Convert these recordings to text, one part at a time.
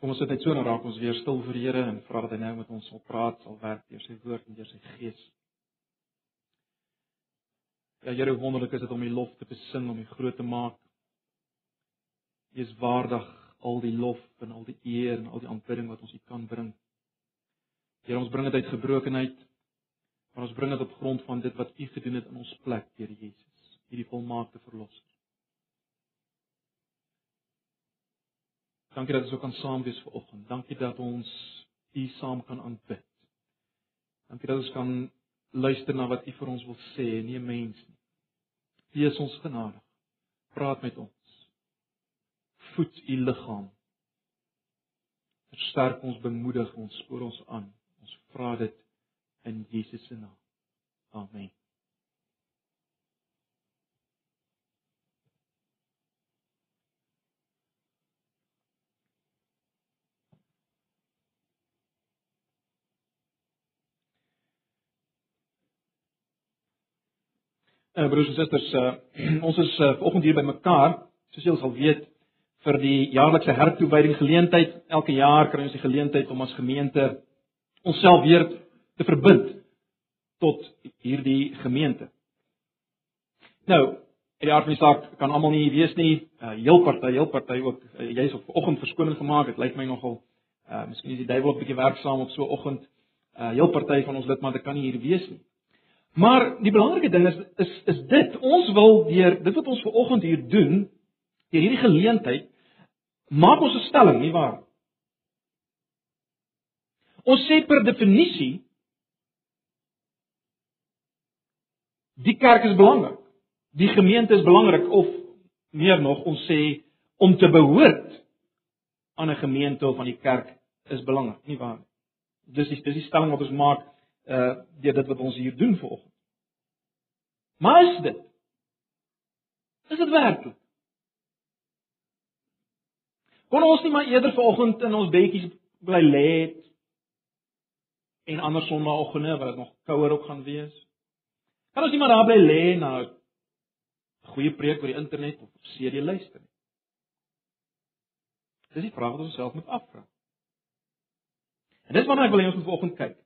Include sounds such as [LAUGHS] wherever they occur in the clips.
Kom ons sit net so en raak ons weer stil vir die Here en vra dat hy nou met ons sal praat, sal werk deur sy woord en deur sy gees. Ja Here, wonderlik is dit om U lof te besing, om U groot te maak. U is waardig al die lof en al die eer en al die aanbidding wat ons U kan bring. Here, ons bring dit uit gebrokenheid, maar ons bring dit op grond van dit wat U gedoen het in ons plek, Here Jesus, hierdie volmaakte verlosser. Dankie dat ons ook kan saam wees vanoggend. Dankie dat ons U saam kan aanbid. Dankie dat ons kan luister na wat U vir ons wil sê, nie 'n mens nie. Is ons genadig. Praat met ons. Voed U liggaam. Versterk ons, bemoedig ons, spoor ons aan. Ons vra dit in Jesus se naam. Amen. Uh, broers en susters, uh, [CLEARS THROAT] ons is uh, vanoggend hier by mekaar, soos julle sal weet, vir die jaarlikse hertoewyding geleentheid. Elke jaar kry ons die geleentheid om as gemeente onsself weer te verbind tot hierdie gemeente. Nou, in die aard van die saak kan almal nie wees nie, uh, heel party, heel party ook uh, jy's op vanoggend verskoning gemaak. Dit lyk my nogal uh, miskien is die duiwel 'n bietjie werksaam op so 'n oggend. Uh, heel party van ons lidmate kan nie hier wees nie. Maar die belangrike ding is is is dit ons wil deur dit wat ons ver oggend hier doen deur hierdie geleentheid maak ons 'n stelling nie waar Ons sê per definisie die kerk is belangrik. Die gemeente is belangrik of meer nog ons sê om te behoort aan 'n gemeente of aan die kerk is belangrik, nie waar nie. Dis die dis die stelling wat ons maak uh deur dit wat ons hier doen vanoggend. Maar is dit? Is dit werklik? Kon ons nie maar eerder vanoggend in ons bedjies bly lê en ander sonnaandoggende wat dit nog kouer ook gaan wees? Kan ons nie maar daar bly lê na 'n goeie preek oor die internet of CD luister nie? Dis die vraag wat ons self moet afvra. En dis waarna ek wil hê ons moet vanoggend kyk.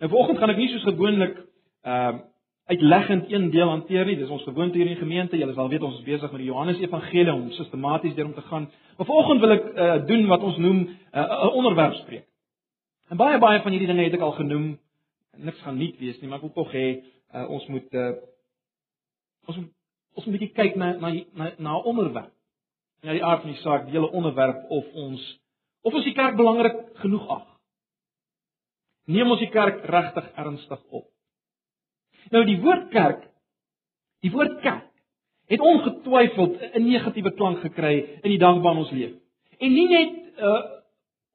Nou vanoggend gaan ek nie soos gewoonlik ehm uh, uitleggend een deel hanteer nie. Dis ons gewoonte hier in die gemeente. Julle sal weet ons is besig met die Johannes Evangelie om sistematies deur om te gaan. Maar vanoggend wil ek uh, doen wat ons noem eh, 'n uh, onderwerp spreek. En baie baie van hierdie dinge het ek al genoem. Niks gaan nuut wees nie, maar ek wil tog hê uh, ons moet uh, ons moet ons moet 'n bietjie kyk na na na na onderwerp. Na die aard van die saak, die hele onderwerp of ons of ons die kerk belangrik genoeg ag neem ons die kerk regtig ernstig op. Nou die woord kerk, die woord kerk het ongetwyfeld 'n negatiewe klank gekry in die dae waarin ons leef. En nie net uh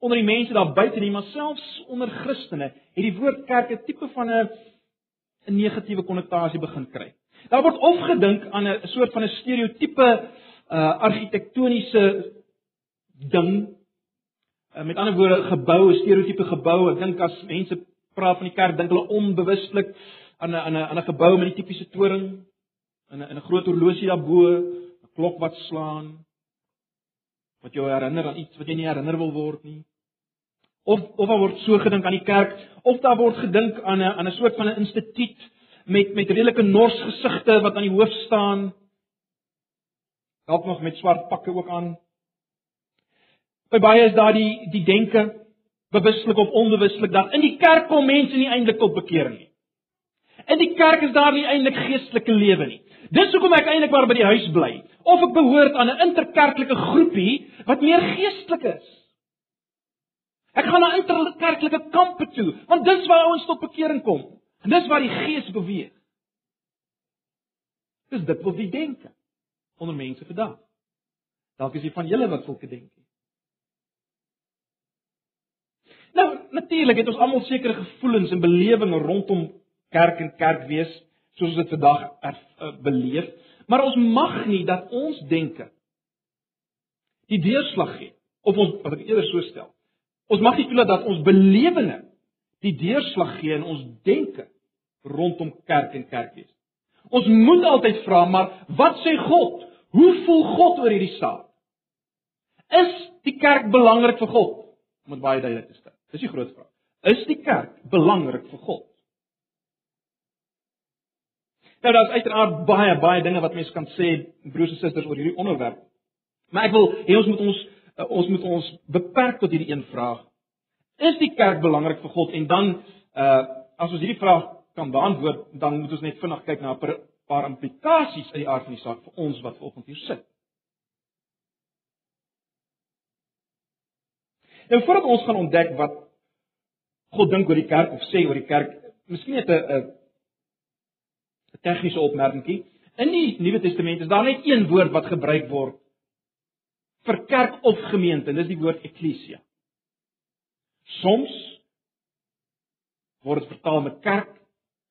onder die mense daar buite nie, maar selfs onder Christene het die woord kerk 'n tipe van 'n 'n negatiewe konnotasie begin kry. Daar word of gedink aan 'n soort van 'n stereotipe uh argitektoniese ding Uh, met ander woorde, geboue, stereotipe geboue. Ek dink as mense praat van die kerk, dink hulle onbewustelik aan 'n aan 'n aan 'n gebou met die tipiese toring en 'n 'n groot horlosie daarbo, 'n klok wat slaan wat jou herinner aan iets wat jy nie herinner wil word nie. Of of daar word so gedink aan die kerk, of daar word gedink aan 'n aan 'n soort van 'n instituut met met redelike nors gesigte wat aan die hoof staan. Dalk nog met swart pakke ook aan. By baie is daar die die denke bewuslik of onbewuslik dat in die kerk kom mense nie eintlik tot bekering nie. In die kerk is daar nie eintlik geestelike lewe nie. Dis hoekom ek eintlik maar by die huis bly of ek behoort aan 'n interkerklike groepie wat meer geestelik is. Ek gaan na interkerklike kampe toe want dis waar ouens tot bekering kom. En dis waar die gees beweeg. Dis dit wat die denke onder mense vandag. Dalk is jy van julle wat sulke dink. Nou natuurlik het ons almal sekere gevoelens en belewings rondom kerk en kerk wees soos ons dit vandag er, uh, beleef, maar ons mag nie dat ons denke die deurslag gee of ons wat ek eerder so stel. Ons mag nie toelaat dat ons belewinge die deurslag gee in ons denke rondom kerk en kerk wees. Ons moet altyd vra, maar wat sê God? Hoe voel God oor hierdie saak? Is die kerk belangrik vir God? om dit baie duidelik te stel. Dis die groot vraag. Is die kerk belangrik vir God? Nou daar's uiteraard baie baie dinge wat mense kan sê broers en susters oor hierdie onderwerp. Maar ek wil hê ons moet ons uh, ons moet ons beperk tot hierdie een vraag. Is die kerk belangrik vir God? En dan uh as ons hierdie vraag kan beantwoord, dan moet ons net vinnig kyk na 'n paar implikasies uit die aard van die saak vir ons wat vanoggend hier sit. En voordat ons gaan ontdek wat God dink oor die kerk of sê oor die kerk, miskien net 'n 'n tegniese opmerkingie. In die Nuwe Testament is daar net een woord wat gebruik word vir kerk of gemeente, en dis die woord eklesia. Soms word dit vertaal met kerk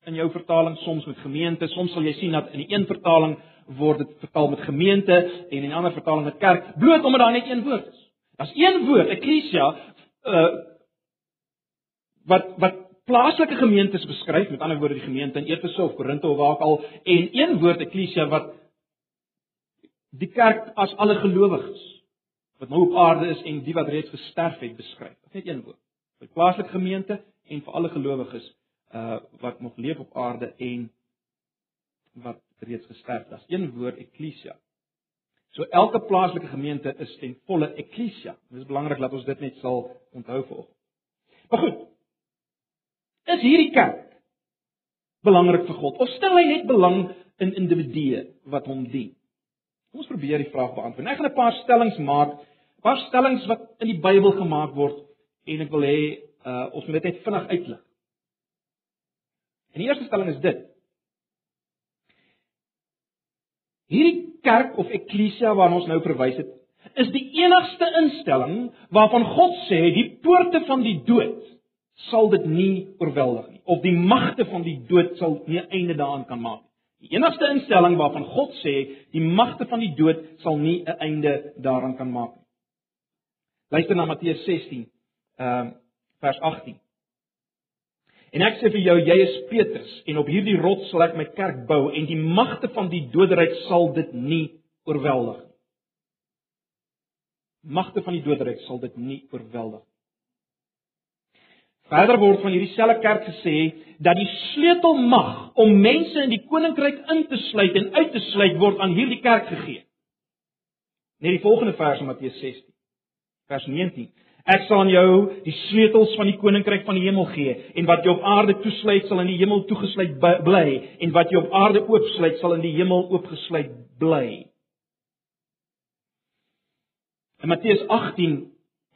in jou vertaling, soms met gemeente. Soms sal jy sien dat in die een vertaling word dit vertaal met gemeente en in 'n ander vertaling met kerk, bloot omdat daar net een woord is. Daar's een woord, eklesia, uh wat wat plaaslike gemeentes beskryf, met ander woorde die gemeente in Efese of Korinte of waar ook al, en een woord eklesia wat die kerk as alle gelowiges wat nou op aarde is en die wat reeds gesterf het beskryf. Net een woord. Vir plaaslike gemeente en vir alle gelowiges uh wat nog leef op aarde en wat reeds gesterf het. Een woord eklesia. So elke plaaslike gemeente is ten volle eklesia. Dit is belangrik dat ons dit net sal onthou vir oggend. Maar goed. Is hierdie kerk belangrik vir God of stel hy net belang in individue wat hom dien? Kom ons probeer die vraag beantwoord. Ek gaan 'n paar stellings maak, 'n paar stellings wat in die Bybel gemaak word en ek wil hê uh, ons moet dit net vinnig uitlig. En die eerste stelling is dit: Hierdie kerk of eklesia waarna ons nou verwys het, is die enigste instelling waarvan God sê die poorte van die dood sal dit nie oorweldig nie of die magte van die dood sal nie einde daaraan kan maak nie. Die enigste instelling waarvan God sê die magte van die dood sal nie 'n einde daaraan kan maak nie. Luister na Matteus 16, ehm uh, vers 18. En ek sê vir jou, jy is Petrus en op hierdie rots sal ek my kerk bou en die magte van die doderyk sal dit nie oorweldig nie. Magte van die doderyk sal dit nie oorweldig. Verder word van hierdie selfe kerk gesê dat die sleutelmag om mense in die koninkryk in te sluit en uit te sluit word aan hierdie kerk gegee. Net die volgende vers in Matteus 16 vers 19. Ek sal aan jou die sleutels van die koninkryk van die hemel gee en wat jy op aarde toesluit sal in die hemel toegesluit bly en wat jy op aarde oopsluit sal in die hemel oopgesluit bly. In Matteus 18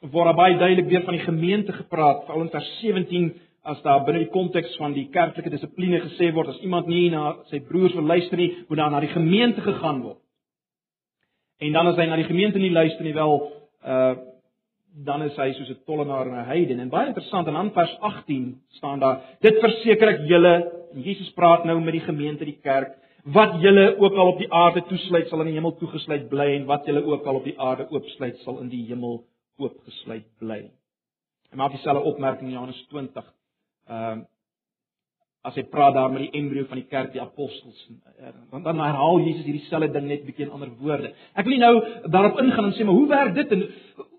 word baie duidelik weer van die gemeente gepraat, veral in vers 17 as daar binne die konteks van die kerklike dissipline gesê word as iemand nie na sy broers wil luister nie, moet dan na die gemeente gegaan word. En dan as hy na die gemeente nie luister nie, wel uh dan is hy soos 'n tollenaar en 'n heiden. En baie interessant, in vers 18 staan daar: "Dit verseker ek julle, Jesus praat nou met die gemeente, die kerk, wat julle ook al op die aarde toesluit, sal in die hemel toegesluit bly en wat julle ook al op die aarde oopsluit, sal in die hemel oopgesluit bly." Hy maak dieselfde opmerking in Johannes 20. Ehm uh, as hy praat daar met die embrio van die kerk, die apostels, dan dan herhaal Jesus hierdie selfde ding net bietjie in ander woorde. Ek wil nie nou daarop ingaan en sê maar hoe werk dit en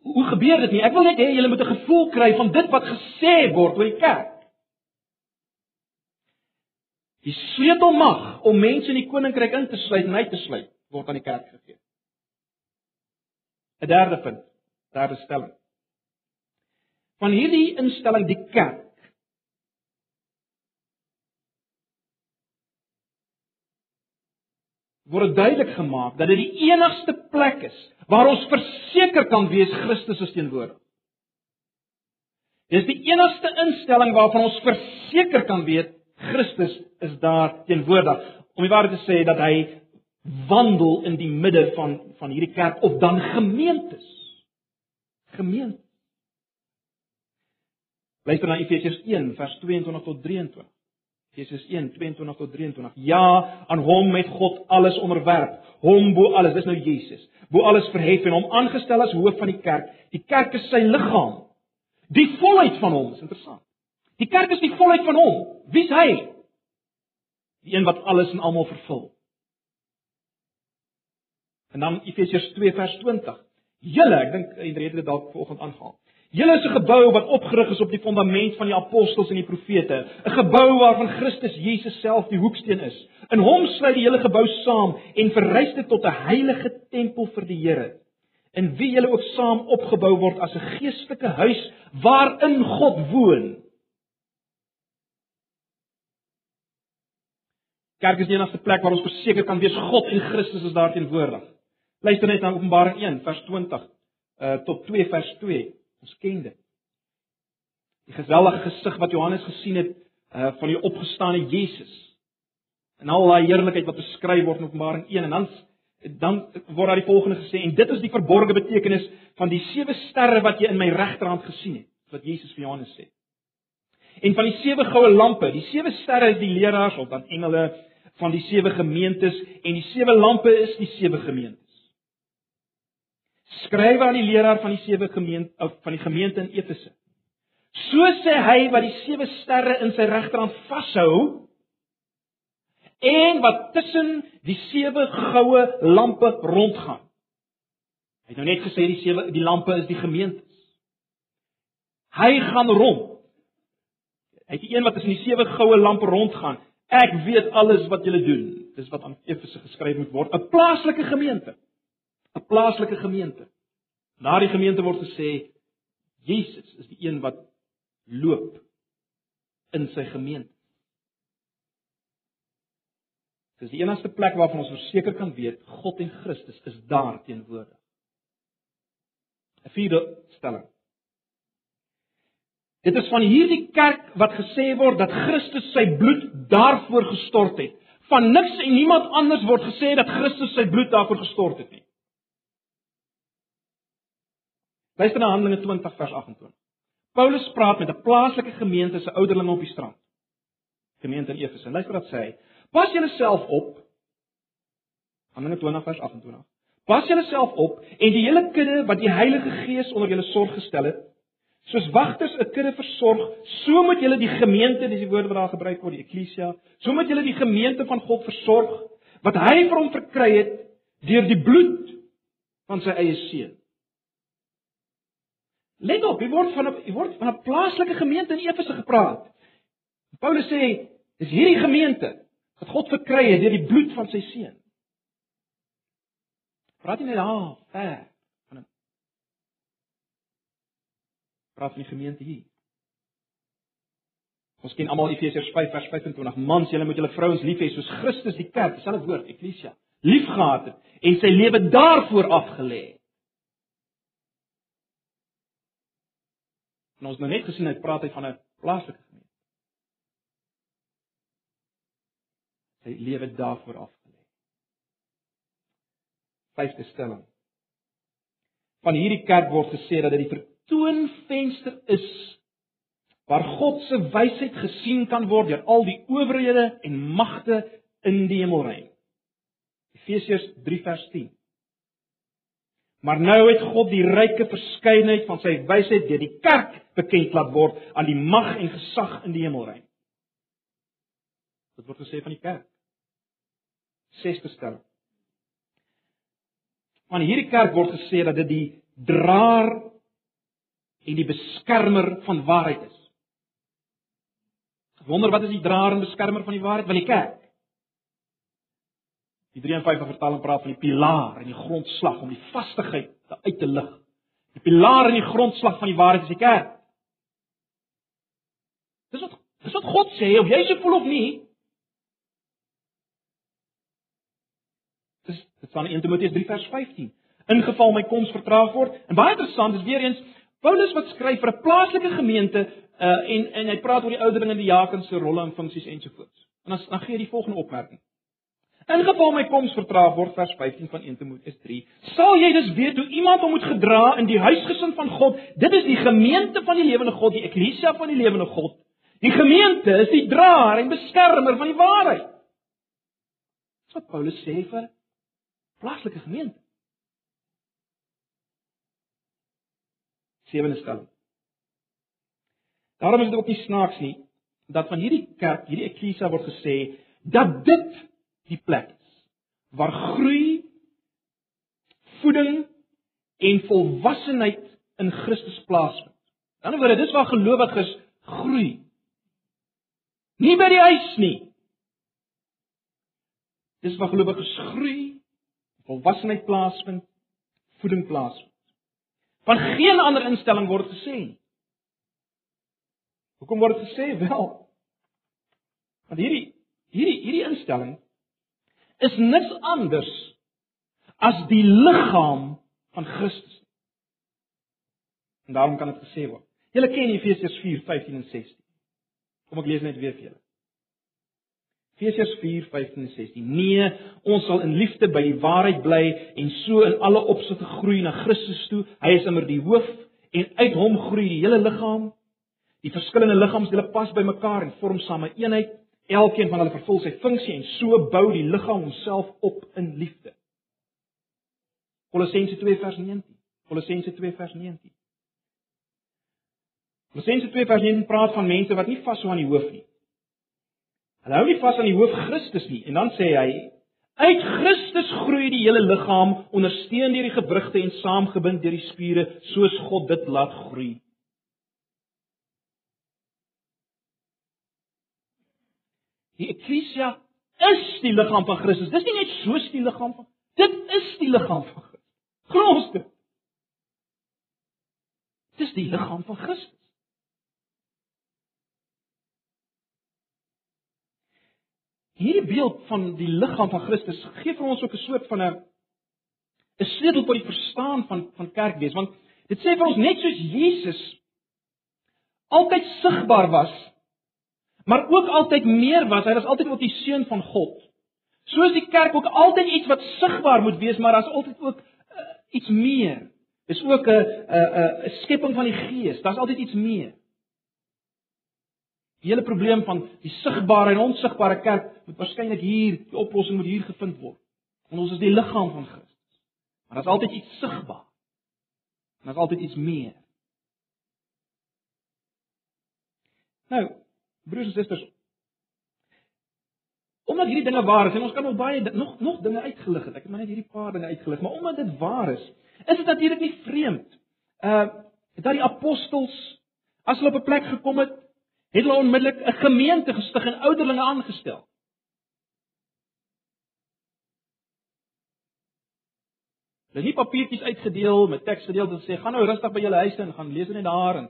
hoe gebeur dit nie? Ek wil net hê julle moet 'n gevoel kry van dit wat gesê word oor die kerk. Die sleutelmag om mense in die koninkryk in te sluit en uit te sluit word aan die kerk gegee. 'n Derde punt, derde stelling. Van hierdie instelling die kerk word duidelik gemaak dat dit die enigste plek is waar ons verseker kan wees Christus is teenwoordig. Dis die enigste instelling waarvan ons verseker kan weet Christus is daar teenwoordig. Om die waarheid te sê dat hy wandel in die midde van van hierdie kerk of dan gemeentes. Gemeente. Luister na Efesiërs 1 vers 22 tot 23. Jesus 1:22 tot 23. Ja, aan hom het God alles onderwerp. Hom bo alles, dis nou Jesus. Bo alles verhef en hom aangestel as hoof van die kerk. Die kerk is sy liggaam. Die volheid van hom is interessant. Die kerk is die volheid van hom. Wie's hy? Die een wat alles en almal vervul. En dan Efesiërs 2 vers 20. Julle, ek dink Andre het dit dalk vanoggend aangehaal. Julle is 'n gebou wat opgerig is op die fondament van die apostels en die profete, 'n gebou waarvan Christus Jesus self die hoeksteen is. In hom sluit die hele gebou saam en verrys dit tot 'n heilige tempel vir die Here, in wie julle ook saam opgebou word as 'n geestelike huis waarin God woon. Kerk is die enigste plek waar ons verseker kan wees God en Christus is daar teenwoordig. Luister net na Openbaring 1 vers 20 uh tot 2 vers 2. Ons ken dit. Die geweldige gesig wat Johannes gesien het uh van die opgestane Jesus. En al daai heerlikheid wat beskryf word in Openbaring 1 en dan dan word daar die volgende gesê en dit is die verborgde betekenis van die sewe sterre wat jy in my regterhand gesien het, wat Jesus vir Johannes sê. En van die sewe goue lampe, die sewe sterre is die leraars of dan engele van die sewe gemeentes en die sewe lampe is die sewe gemeentes. Skryf aan die leraar van die sewe gemeente van die gemeente in Efese. So sê hy wat die sewe sterre in sy regterhand vashou en wat tussen die sewe goue lampe rondgaan. Hy het nou net gesê die sewe die lampe is die gemeentes. Hy gaan rond. Hy het die een wat tussen die sewe goue lampe rondgaan. Ek weet alles wat julle doen. Dis wat aan Efese geskryf moet word, 'n plaaslike gemeente. 'n Plaaslike gemeente. Na die gemeente word gesê Jesus is die een wat loop in sy gemeente. Dis die enigste plek waarvan ons verseker kan weet God en Christus is daar teenwoordig. 'n Vierde stelling. Dit is van hierdie kerk wat gesê word dat Christus sy bloed daarvoor gestort het. Van niks en niemand anders word gesê dat Christus sy bloed daarvoor gestort het nie. Luister na Handelinge 20 vers 28. Paulus praat met 'n plaaslike gemeente se ouderlinge op die strand. Gemeente in Efese. Luister wat sê hy: Pas julleself op. Handelinge 20 vers 28. Pas julleself op en die hele kudde wat die Heilige Gees onder julle sorg gestel het, Soos wagters 'n kudde versorg, so moet julle die gemeente, dis die woord wat daar gebruik word, die eklesia, so moet julle die gemeente van God versorg wat hy vir hom verkry het deur die bloed van sy eie seun. Let op, hier word van 'n hier word van 'n plaaslike gemeente in Efese gepraat. Paulus sê, dis hierdie gemeente wat God verkry het deur die bloed van sy seun. Praat nie net daar, ver praat van die gemeente hier. Ons ken almal Efesiërs 5 vers 25. Mans, julle moet julle vrouens lief hê soos Christus die kerk, dieselfde woord, eklesia, liefgehad het en sy lewe daarvoor afgelê het. En ons nou net gesien hy praat hy van 'n plaaslike gemeente. Sy lewe daarvoor afgelê. Vyfde stelling. Van hierdie kerk word gesê dat dit die toonvenster is waar God se wysheid gesien kan word deur al die owerhede en magte in die hemelruim. Efesiërs 3 vers 10. Maar nou het God die ryke verskeidenheid van sy wysheid deur die kerk bekend laat word aan die mag en gesag in die hemelruim. Dit word gesê van die kerk. Sesde stelling. Van hierdie kerk word gesê dat dit die draer en die beskermer van waarheid is. Wonder wat is die draer en beskermer van die waarheid? Wel die kerk. Die 53 vertaling praat van die pilaar en die grondslag om die vastigheid uit te lig. Die pilaar en die grondslag van die waarheid is die kerk. Dis wat dis wat God sê, of jy se voel of nie. Dis dit in 1 Timoteus 3 vers 15. Ingeval my koms vertraag word. En baie interessant is weer eens Paulus wat skryf vir 'n plaaslike gemeente uh, en en hy praat oor die ouderlinge en die diakens se rolle en funksies ensovoorts. En dan dan gee hy die volgende opmerking. In geval my koms vertraag word vers 15 van 1 Timoteus 3, sal jy dus weet hoe iemand hom moet gedra in die huisgesin van God. Dit is die gemeente van die lewende God, die eklesia van die lewende God. Die gemeente is die draer en beskermer van die waarheid. Dis wat Paulus sê vir plaaslike gemeente. Sewende stelling. Daarom is dit ook nie snaaks nie dat van hierdie kerk, hierdie eklesia word gesê dat dit die plek is waar groei, voeding en volwassenheid in Christus plaasvind. Aan die ander wyse, dis waar gelowiges groei. Nie by die huis nie. Dis waar gelowiges groei, volwassenheid plaasvind, voeding plaasvind. Van geen ander instelling word gesê nie. Hoekom word dit gesê wel? Want hierdie hierdie hierdie instelling is niks anders as die liggaam van Christus. En daarom kan dit gesê word. Julle ken Efesiërs 4:15 en 16. Kom ek lees net weer vir julle. Efesiërs 4:15 en 16. Nee, ons sal in liefde by die waarheid bly en so in alle opsigte groei na Christus toe. Hy is immer die hoof en uit hom groei die hele liggaam. Die verskillende liggaamsdele pas by mekaar en vorm saam 'n eenheid. Elkeen van hulle vervul sy funksie en so bou die liggaam homself op in liefde. Kolossense 2 vers 19. Kolossense 2 vers 19. Kolossense 2 vers 19 praat van mense wat nie vashou aan die hoof nie. Hulle hou nie vas aan die hoof Christus nie en dan sê hy uit Christus groei die hele liggaam ondersteun deur die gewrigte en saamgebind deur die spiere soos God dit laat groei. Die eklesia is die liggaam van Christus. Dis nie net soos die liggaam van dit is die liggaam van Christus. Glo dit. Dis die liggaam van Christus. Hierdie beeld van die liggaam van Christus gee vir ons ook 'n soort van 'n 'n sleutel tot die verstaan van van kerkwees want dit sê vir ons net soos Jesus altyd sigbaar was maar ook altyd meer was hy was altyd ook die seun van God soos die kerk ook altyd iets wat sigbaar moet wees maar daar's altyd ook uh, iets meer is ook 'n 'n 'n skepping van die gees daar's altyd iets meer Die hele probleem van die sigbare en onsigbare kerk moet waarskynlik hier, die oplossing moet hier gevind word. Want ons is die liggaam van Christus. Maar daar's altyd iets sigbaar. En daar's altyd iets meer. Nou, broers en susters, omdat hierdie dinge waar is en ons kan nog baie nog nog dinge uitgelig het. Ek het maar net hierdie paar dinge uitgelig, maar omdat dit waar is, is dit natuurlik nie vreemd uh dat die apostels as hulle op 'n plek gekom het het hulle onmiddellik 'n gemeente gestig en ouderlinge aangestel. Hulle het nie papiertjies uitgedeel met teksgedeeltes sê gaan nou rustig by julle huise en gaan lees net daar en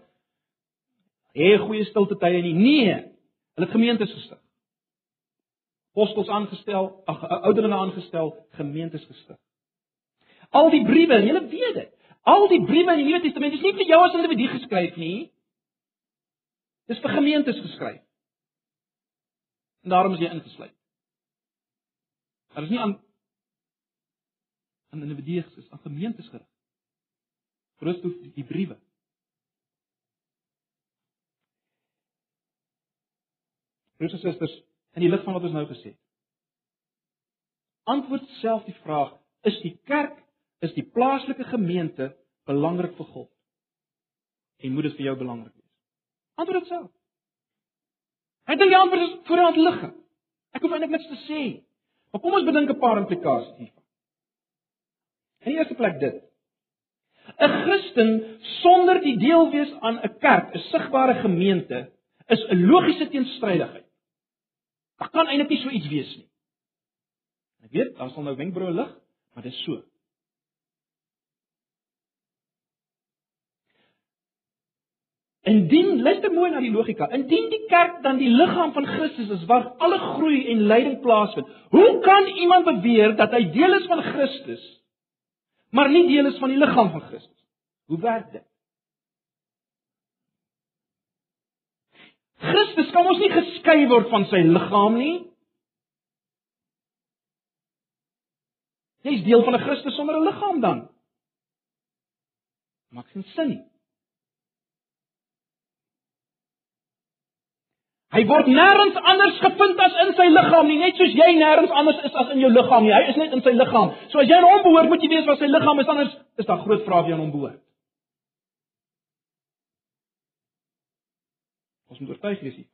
hê goeie stilte tye nie. Nee, hulle het gemeentes gestig. Apostels aangestel, ag ouderlinge aangestel, gemeentes gestig. Al die briewe, julle weet dit. Al die briewe in die Nuwe Testament is nie vir jou as individu geskryf nie. Dis vir gemeentes geskryf. En daarom is jy ingesluit. Daar is nie aan aan individue is aan gemeentes gerig. Christus die briewe. Broers en susters, in die lig van wat ons nou gesê het. Antwoord self die vraag: Is die kerk, is die plaaslike gemeente belangrik vir God? En moet dit vir jou belangrik wees? Antwoord dit self. Ek dink die antwoord is voor aan lig. Ek hoef eintlik niks te sê. Maar kom ons bedink 'n paar implikasies hiervan. In die eerste plek dit. 'n Christen sonder die deel wees aan 'n kerk, 'n sigbare gemeente, is 'n logiese teenstrydigheid. Daar kan eintlik nie so iets wees nie. Ek weet, daar sal nou wenkbroue lig, maar dit is so. Indien luister mooi na die logika, indien die kerk dan die liggaam van Christus is waar alle groei en lyding plaasvind, hoe kan iemand beweer dat hy deel is van Christus, maar nie deel is van die liggaam van Christus? Hoe werk dit? Christus kan ons nie geskei word van sy liggaam nie. Jy is deel van 'n Christus sonder 'n liggaam dan. Maak sin nie. Hy word nêrens anders gevind as in sy liggaam nie, net soos jy nêrens anders is as in jou liggaam nie. Hy is net in sy liggaam. So as jy aan hom behoort, moet jy weet wat sy liggaam is, anders is daar groot vrae wie aan hom behoort. Ons moet oortuig wees hiervan.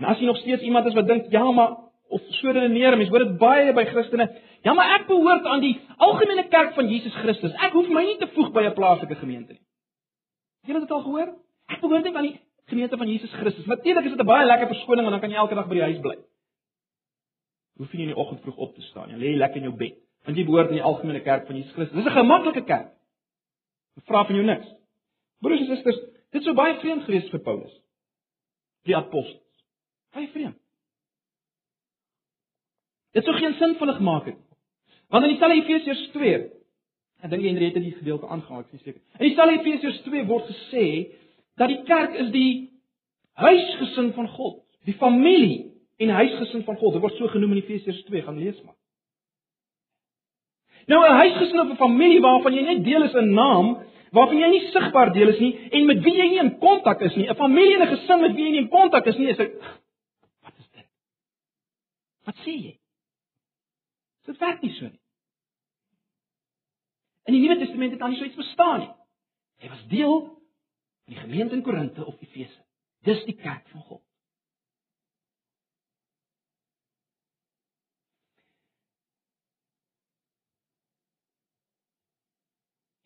En as jy nog steeds iemand is wat dink, ja, maar of so redeneer, mens hoor dit baie by Christene. Ja, maar ek behoort aan die algemene kerk van Jesus Christus. Ek hoef my nie te voeg by 'n plaaslike gemeente nie. Julle het dit al gehoor? Ek behoort nie aan die gemeente van Jesus Christus. Natuurlik is dit 'n baie lekker verskoning want dan kan jy elke dag by die huis bly. Hoef jy nie in die oggend vroeg op te staan nie. Lê lekker in jou bed. Want jy behoort in die algemene kerk van Jesus Christus. Dis 'n gemaklike kerk. Vra van jou niks. Broers en susters, dit sou baie vreemd gewees vir Paulus. Die apostels. Baie vreemd. Dit sou geen sin vir hulle gemaak het. Want in dieselfde Efesiërs 2, ek dink jy het dit gedeelte aangehaal, ek is seker. In dieselfde Efesiërs 2 word gesê dat die kerk is die huisgesin van God, die familie en huisgesin van God. Dit word so genoem in Efesiërs 2, gaan lees maar. Nou 'n huisgesin of 'n familie waarvan jy net deel is in naam, waarvan jy nie sigbaar deel is nie en met wie jy nie in kontak is nie. 'n Familie en 'n gesin met wie jy nie in kontak is nie, is 'n Wat is dit? Wat sê jy? Dit werk nie so nie. In die Nuwe Testament het dan nie so iets bestaan nie. Hy was deel van die gemeente in Korinthe of Efese. Dis die kerk van God.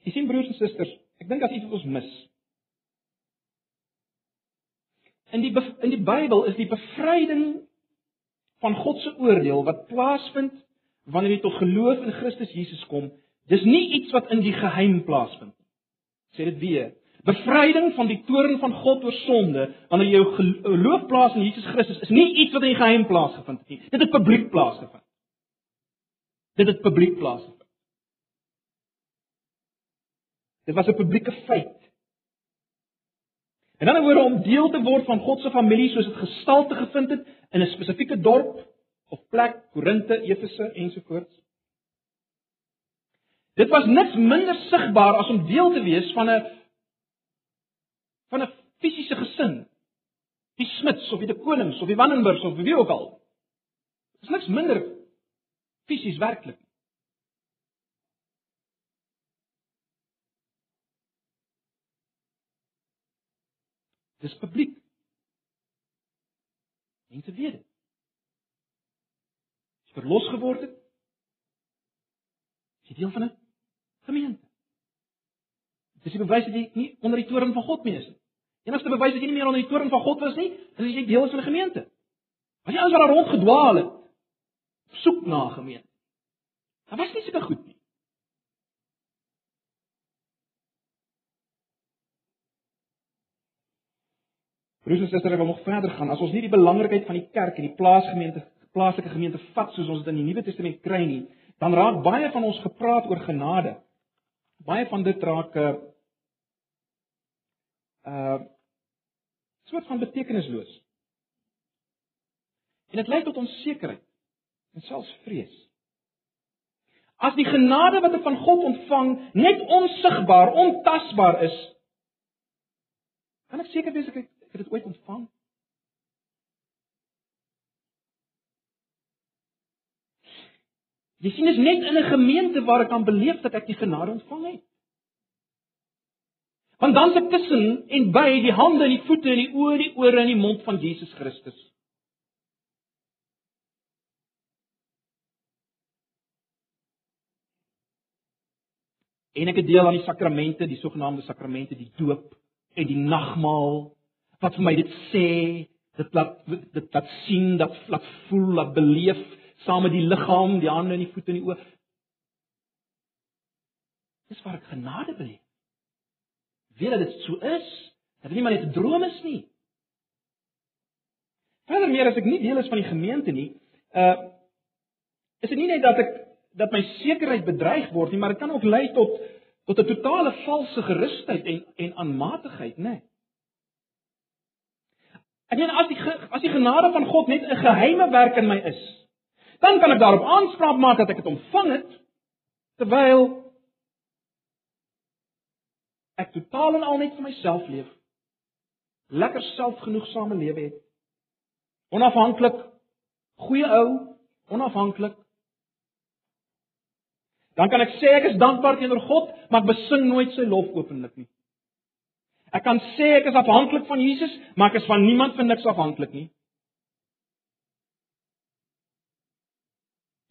Jy sien broers en susters, ek dink as iets wat ons mis. In die in die Bybel is die bevryding van God se oordeel wat plaasvind wanneer jy tot geloof in Christus Jesus kom, dis nie iets wat in die geheim plaasvind nie. Sê dit weer. Bevryding van die toorn van God oor sonde wanneer jy jou geloof plaas in Jesus Christus is nie iets wat in die geheim plaasgevind het nie. Dit het publiek plaasgevind. Dit het publiek plaasgevind. Dit was 'n publieke feit. En dan oor om deel te word van God se familie soos dit gestalte gevind het in 'n spesifieke dorp of plek, Korinte, Efese ensovoorts. Dit was niks minder sigbaar as om deel te wees van 'n van 'n fisiese gesin. Die Smits of die de Konings of die Wannenbergs of wie ook al. Dit is niks minder fisies werklik. Dis publiek. Mense weet dit. Jy verlos geword het. Jy deel van 'n gemeente. Dis die bewys dat jy nie onder die toorn van God meer is nie. Enigste bewys dat jy nie meer onder die toorn van God was nie, is as jy deel is van 'n gemeente. As jy ons wat daar rond gedwaal het, soek na 'n gemeente. Dan was nie seker goed nie. Broers en susters, ek wil nog verder gaan. As ons nie die belangrikheid van die kerk en die plaasgemeente, plaaslike gemeente vat soos ons dit in die Nuwe Testament kry nie, dan raak baie van ons gepraat oor genade. Baie van dit raak 'n uh, uh soort van betekenisloos. En dit lei tot onsekerheid en selfs vrees. As die genade wat ek van God ontvang net onsigbaar, ontasbaar is, kan ek seker wees ek het dit ooit ontvang? Jy sien dit is net in 'n gemeente waar ek kan beleef dat ek die genade ontvang het. Want dan sit tussen en by die hande en die voete en die oë en die ore en die mond van Jesus Christus. En ek het deel aan die sakramente, die sogenaamde sakramente, die doop en die nagmaal wat vir my dit sê, dit laat dit laat sien, dat laat voel, laat beleef saam met die liggaam, die hande en die voete en die oë. Dis waar ek genade beleef. Weet dat dit so is, dat dit nie maar net 'n droom is nie. Verder meer as ek nie deel is van die gemeente nie, uh is dit nie net dat ek dat my sekerheid bedreig word nie, maar dit kan ook lei tot tot 'n totale valse gerusheid en en aanmatigheid, né? Nee. Ek meen as die as die genade van God net 'n geheime werk in my is, dan kan ek daarop aanspraak maak dat ek dit ontvang het terwyl ek totaal en al net vir myself leef. Lekker selfgenoegsame lewe het. Onafhanklik, goeie ou, onafhanklik. Dan kan ek sê ek is dankbaar teenoor God, maar ek besing nooit sy lof openlik nie. Ek kan sê ek is afhanklik van Jesus, maar ek is van niemand vir niks afhanklik nie.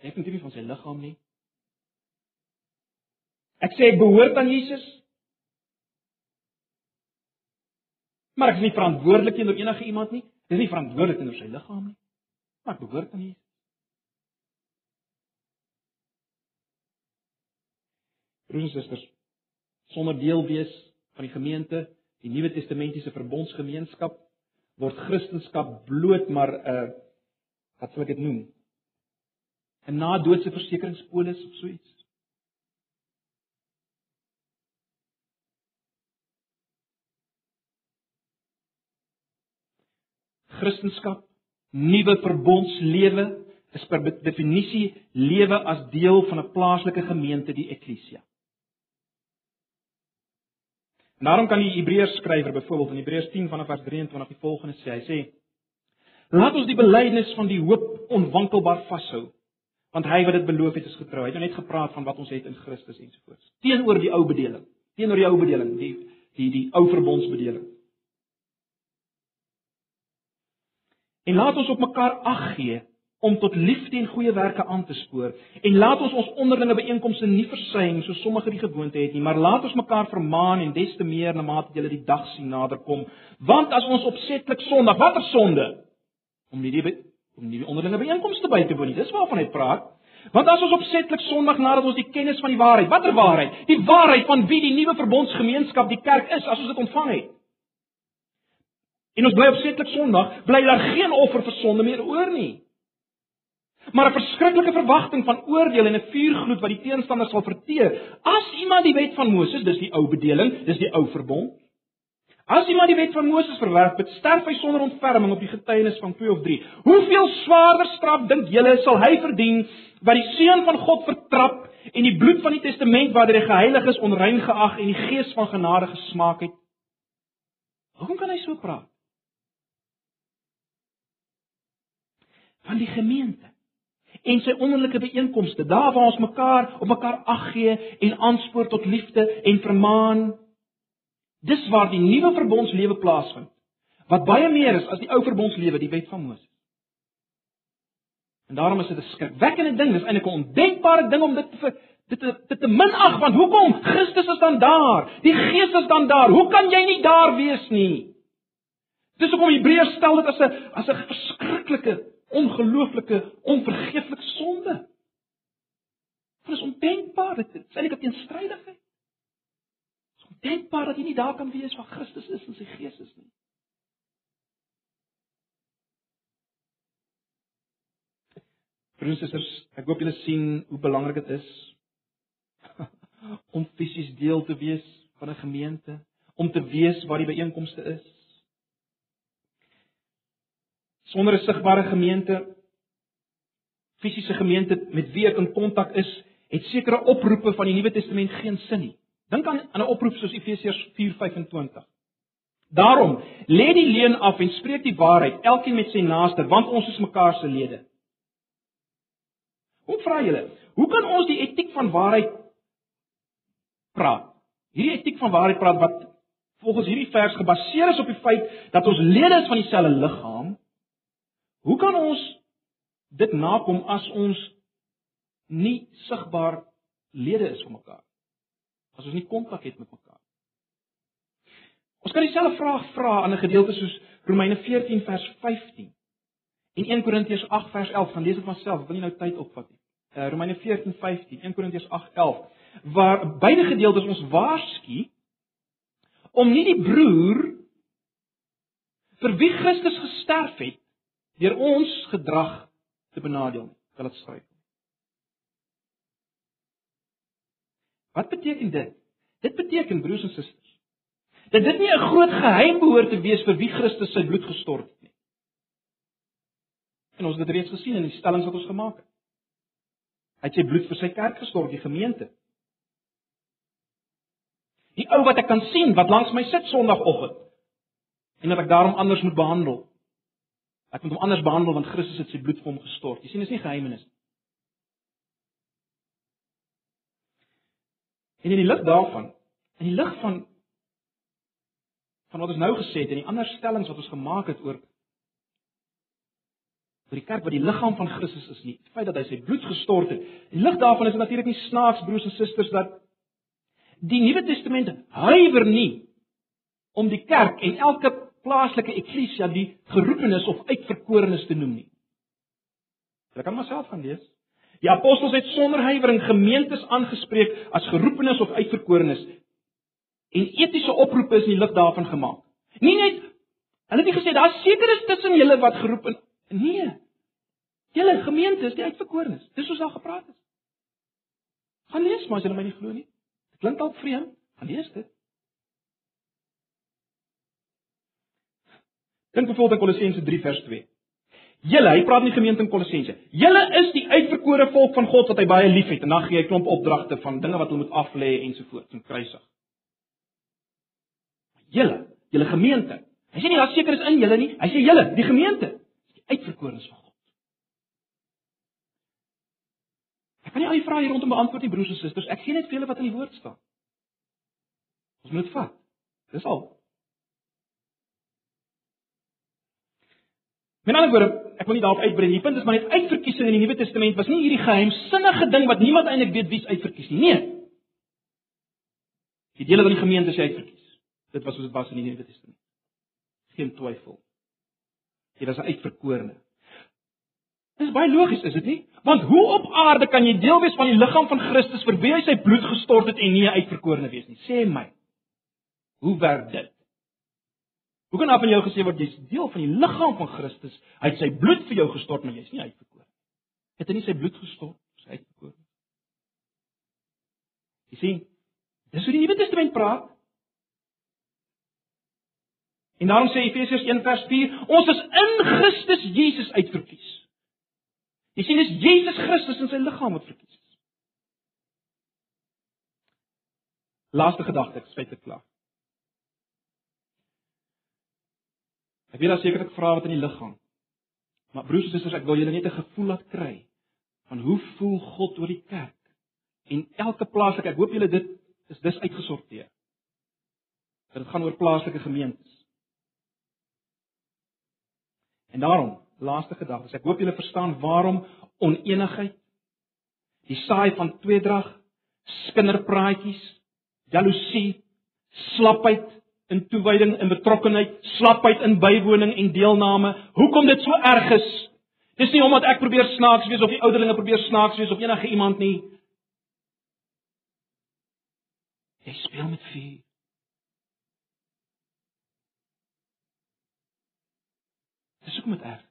Ek het nie van sy liggaam nie. Ek sê ek behoort aan Jesus. Maar ek is nie verantwoordelik teenoor enige iemand nie. Ek is nie verantwoordelik teenoor sy liggaam nie. Maar ek behoort aan Jesus. Broers en susters, sonder deel wees van die gemeente, die Nuwe Testamentiese verbondsgemeenskap, word Christendom bloot maar 'n uh, wat sou ek dit noem? 'n na-doodse versekeringspolis of so iets. Christendom, nuwe verbondslewe is per definisie lewe as deel van 'n plaaslike gemeente, die eklesia. Daarom kan die Hebreërs skrywer byvoorbeeld in Hebreërs 10 vanaf vers 23 die volgende sê. Hy sê: Laat ons die belydenis van die hoop onwankelbaar vashou, want hy wat dit beloof het is getrou. Hy het nou net gepraat van wat ons het in Christus ensovoorts. Teenoor die ou bedeling, teenoor die ou bedeling, die die die ou verbondsbedeling. En laat ons op mekaar ag gee om tot liefde en goeie werke aan te spoor. En laat ons ons onderlinge byeenkomste nie versuim soos sommige die gewoonte het nie, maar laat ons mekaar vermaan en des te meer na mate jy die dag sien naderkom. Want as ons opsetlik Sondag, watter sonde? Om nie die om nie die onderlinge byeenkomste by te woon nie. Dis waarvan hy praat. Want as ons opsetlik Sondag nadat ons die kennis van die waarheid, watter waarheid? Die waarheid van wie die nuwe verbondsgemeenskap, die kerk is, as ons dit ontvang het. En ons bly opsetlik Sondag, bly daar geen offer vir sonde meer oor nie. Maar 'n verskriklike verwagting van oordeel en 'n vuurgloed wat die teenstanders sal verteer. As iemand die wet van Moses, dis die ou bedeling, dis die ou verbond. As iemand die wet van Moses verwerp, het sterf hy sonder ontferming op die getuienis van 2 of 3. Hoeveel swaarder straf dink julle sal hy verdien wat die seun van God vertrap en die bloed van die testament waardeur hy geheilig is onrein geag en die gees van genade gesmaak het? Hoekom kan hy so praat? Van die gemeente en sy onderlinge byeenkomste, daar waar ons mekaar op mekaar ag gee en aanspoor tot liefde en vermaan. Dis waar die nuwe verbondslewe plaasvind. Wat baie meer is as die ou verbondslewe, die wet van Moses. En daarom is dit 'n skrikwekkende ding, dis eintlik 'n ondenkbare ding om dit te dit te, te, te minag want hoekom? Christus is dan daar. Die Gees is dan daar. Hoe kan jy nie daar wees nie? Dis hoekom Hebreërs stel dit as 'n as 'n verskriklike ongelooflike, onvergeeflike sonde. Dit is ondenkbaar, dit is eintlik 'n teenstrydigheid. Dit is ondenkbaar dat jy nie daar kan wees waar Christus is en sy Gees is nie. Vriende en susters, ek hoop julle sien hoe belangrik dit is [LAUGHS] om fisies deel te wees van 'n gemeente, om te weet waar die byeenkomste is sonder 'n sigbare gemeente fisiese gemeente met wie ek in kontak is, het sekere oproepe van die Nuwe Testament geen sin nie. Dink aan 'n oproep soos Efesiërs 4:25. Daarom, lê die leuen af en spreek die waarheid, elkeen met sy naaste, want ons is mekaar se lede. Hoe vra julle? Hoe kan ons die etiek van waarheid praat? Hierdie etiek van waarheid praat wat volgens hierdie vers gebaseer is op die feit dat ons lede is van dieselfde liggaam Hoe kan ons dit nakom as ons nie sigbaar lede is van mekaar? As ons nie kontak het met mekaar. Ons kan dieselfde vraag vra aan 'n gedeelte soos Romeine 14 vers 15 en 1 Korintiërs 8 vers 11. Gaan lees dit van self, ek wil nie nou tyd opvat nie. Uh, Romeine 14 15, 1 Korintiërs 8 11 waar beide gedeeltes ons waarsku om nie die broer vir wie Christus gesterf het deur ons gedrag te benadeel nie. Hulle het skryf. Wat beteken dit? Dit beteken broers en susters dat dit nie 'n groot geheim behoort te wees vir wie Christus sy bloed gestort het nie. En ons het dit reeds gesien in die stellings wat ons gemaak het. Hy het sy bloed vir sy kerk gestort, die gemeente. Die ou wat ek kan sien wat langs my sit Sondagoggend en dat ek daarom anders moet behandel. Ek moet hom anders behandel want Christus het sy bloed vir hom gestort. Jy sien, dit is nie geheimenis nie. En in die lig daarvan, in die lig van van wat ons nou gesê het en die ander stellings wat ons gemaak het oor oor die kerk wat die liggaam van Christus is nie, die feit dat hy sy bloed gestort het. In lig daarvan is dit natuurlik nie snaaks broers en susters dat die Nuwe Testament huiwer nie om die kerk en elke plaaslike eklesia die geroepenes of uitverkorenes te noem nie. Jy kan myself gaan lees. Die apostels het sonder huiwering gemeentes aangespreek as geroepenes of uitverkorenes en etiese oproepe is in die lig daarvan gemaak. Nie net hulle het nie gesê daar's sekeres tussen julle wat geroep en nee. Julle gemeente is die uitverkorenes. Dis soos daar gepraat is. Gaan lees maar as jy my nie glo nie. Dit klink dalk vreemd. Gaan lees dit. Dink byvoorbeeld aan Kolossense 3 vers 2. Julle, hy praat nie gemeente in Kolossense. Julle is die uitverkore volk van God wat hy baie liefhet en dan gee hy klomp opdragte van dinge wat hulle moet aflê ensovoorts en kruisig. Julle, julle gemeente. Hy sê nie daar seker is in julle nie. Hy sê julle, die gemeente, die uitverkorenes van God. Ek kan nie al die vrae hier rondom beantwoord nie, broers en susters. Ek sien net vir julle wat in die woord staan. Ons moet vat. Dis al. Met ander woorde, ek wil nie daarop uitbrei nie. Die punt is maar net uitverkiesing in die Nuwe Testament was nie hierdie geheimsinnige ding wat niemand eintlik weet wie's uitverkies nie. Nee. Die dele van die gemeente is uitverkies. Dit was soos dit was in die Nuwe Testament. Geen twyfel. Jy was 'n uitverkorene. Dit is baie logies, is dit nie? Want hoe op aarde kan jy deel wees van die liggaam van Christus vir wie hy sy bloed gestort het en nie 'n uitverkorene wees nie? Sê my. Hoe werk dit? Hoe kan af van jou gesê word jy's deel van die liggaam van Christus? Hy het sy bloed vir jou gestort, maar jy's nie uitverkore nie. Het hy nie sy bloed gestort, is hy uitverkore. Jy sien, dis hoe die Nuwe Testament praat. En daarom sê Efesiërs 1 vers 4, ons is in Christus Jesus uitverkies. Jy sien dis Jesus Christus in sy liggaam wat verkies is. Laaste gedagte, ek spyt dit klaar. Ek weet daar sekerlik vrae wat in die lig gaan. Maar broers en susters, ek wil julle net 'n gevoel laat kry van hoe voel God oor die kerk en elke plaaslike. Ek hoop julle dit is dis uitgesorteer. Dit gaan oor plaaslike gemeentes. En daarom, laaste gedagte, ek hoop julle verstaan waarom oneenigheid, die saai van tweedrag, skinderpraatjies, jaloesie, slapheid in toewyding en betrokkenheid, slapheid in bywoning en deelname. Hoekom dit so erg is? Dis nie omdat ek probeer snaaks wees of die ouderlinge probeer snaaks wees of enige iemand nie. Jy speel met vuur. Dis hoekom dit erg is.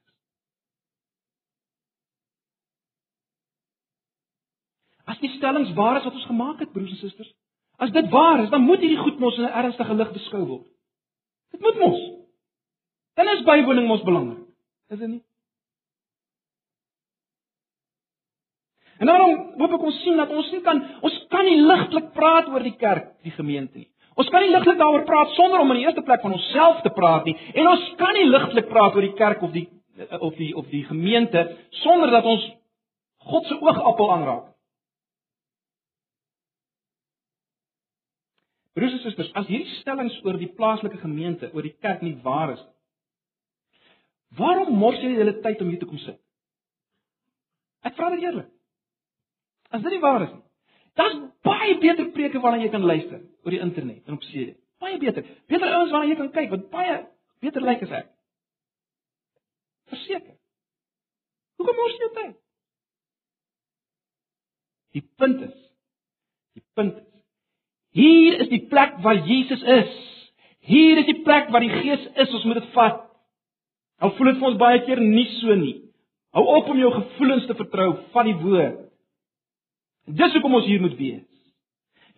As die stellings waar is wat ons gemaak het, broers en susters, As dit waar is, dan moet hierdie goed mos in 'n ernstige lig beskou word. Dit moet mos. Dan is bywoning mos belangrik. Is dit nie? En daarom hoop ek ons sien dat ons nie kan ons kan nie ligtelik praat oor die kerk, die gemeente nie. Ons kan nie ligtelik daaroor praat sonder om in die eerste plek van onsself te praat nie. En ons kan nie ligtelik praat oor die kerk of die of die of die gemeente sonder dat ons God se oogappel aanraak. Broers en susters, as hierdie stellings oor die plaaslike gemeente, oor die kerk nie waar is nie. Waarom mors jy julle tyd om hier te kom sit? Ek vra dit eerlik. As dit nie waar is nie, daar's baie beter preke waarna jy kan luister oor die internet en op CD. Baie beter. Beter ouens waarna jy kan kyk wat baie beter lyk as ek. Verseker. Hoekom mors jy jou tyd? Die punt is, die punt is Hier is die plek waar Jesus is. Hier is die plek waar die Gees is. Ons moet dit vat. Al voel dit vir ons baie keer nie so nie. Hou op om jou gevoelens te vertrou van die woord. Dis hoekom ons hier moet wees.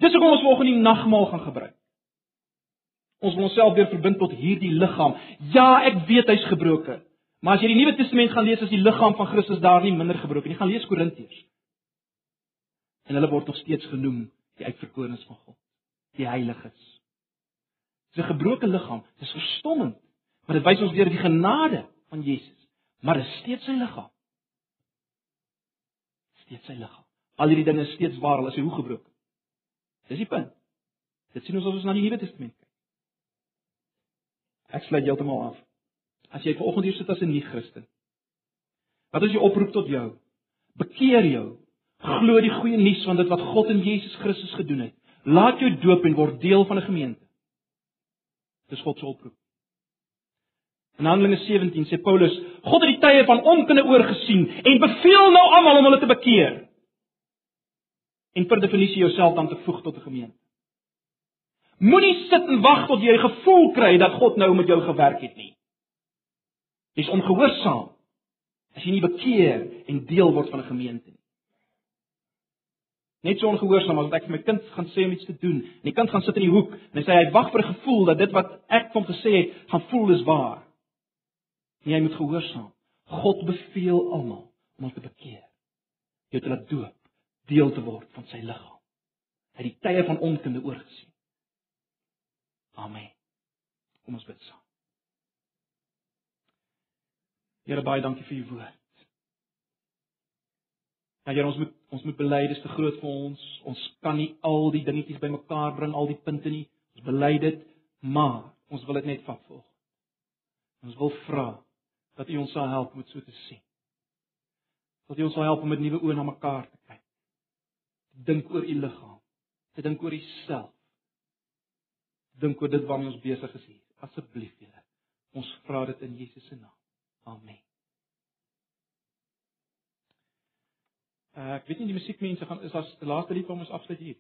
Dis hoekom ons volgende die nagmaal gaan gebruik. Ons wil onsself weer verbind tot hierdie liggaam. Ja, ek weet hy's gebroken. Maar as jy die Nuwe Testament gaan lees, is die liggaam van Christus daar nie minder gebroken nie. Gaan lees Korintiërs. En hulle word nog steeds genoem die uitverkorenes van God die heiliges. Dis 'n gebroke liggaam, dis verstommend, maar dit wys ons weer die genade van Jesus. Maar dit is steeds sy liggaam. Steeds sy liggaam. Al hierdie dinge is steeds waar al is hy hoe gebroken. Dis die punt. Dit sien ons as ons na die Nuwe Testament kyk. Ek sluit heeltemal af. As jy vanoggend hier sit as 'n nie-Christen, wat is die oproep tot jou? Bekeer jou. Glo die goeie nuus van dit wat God in Jesus Christus gedoen het. Laat jou doop en word deel van 'n gemeente. Dis God se oproep. In Handelinge 17 sê Paulus, God het die tye van onkunde oorgesien en beveel nou almal om hulle te bekeer. En per definisie jouself dan te voeg tot 'n gemeente. Moenie sit en wag tot jy gevoel kry dat God nou met jou gewerk het nie. Jy's ongehoorsaam as jy nie bekeer en deel word van 'n gemeente nie. Net so ongehoorsaam as wat ek vir my kind gaan sê om iets te doen. En die kind gaan sit in die hoek en hy sê hy wag vir 'n gevoel dat dit wat ek hom gesê het, gaan voel is waar. En jy moet gehoorsaam. God beveel almal om ons te bekeer. Jy te laat doop, deel te word van sy liggaam. Hy het die tye van onkunde oorgesien. Amen. Kom ons bid saam. Here baie dankie vir u woord. Ja, Here ons moet ons moet bely dis te groot vir ons. Ons kan nie al die dingetjies bymekaar bring, al die punte nie. Ons bely dit, maar ons wil dit net vat volg. Ons wil vra dat U ons sal help om dit so te sien. Dat U ons sal help om met nuwe oë na mekaar te kyk. Dink oor U liggaam. Te dink oor Uself. Dink oor dit waarmee ons besig is hier. Asseblief, Here. Ons vra dit in Jesus se naam. Amen. Uh, ek weet nie die musiekmense gaan is as laaste lied om ons afsluit hier.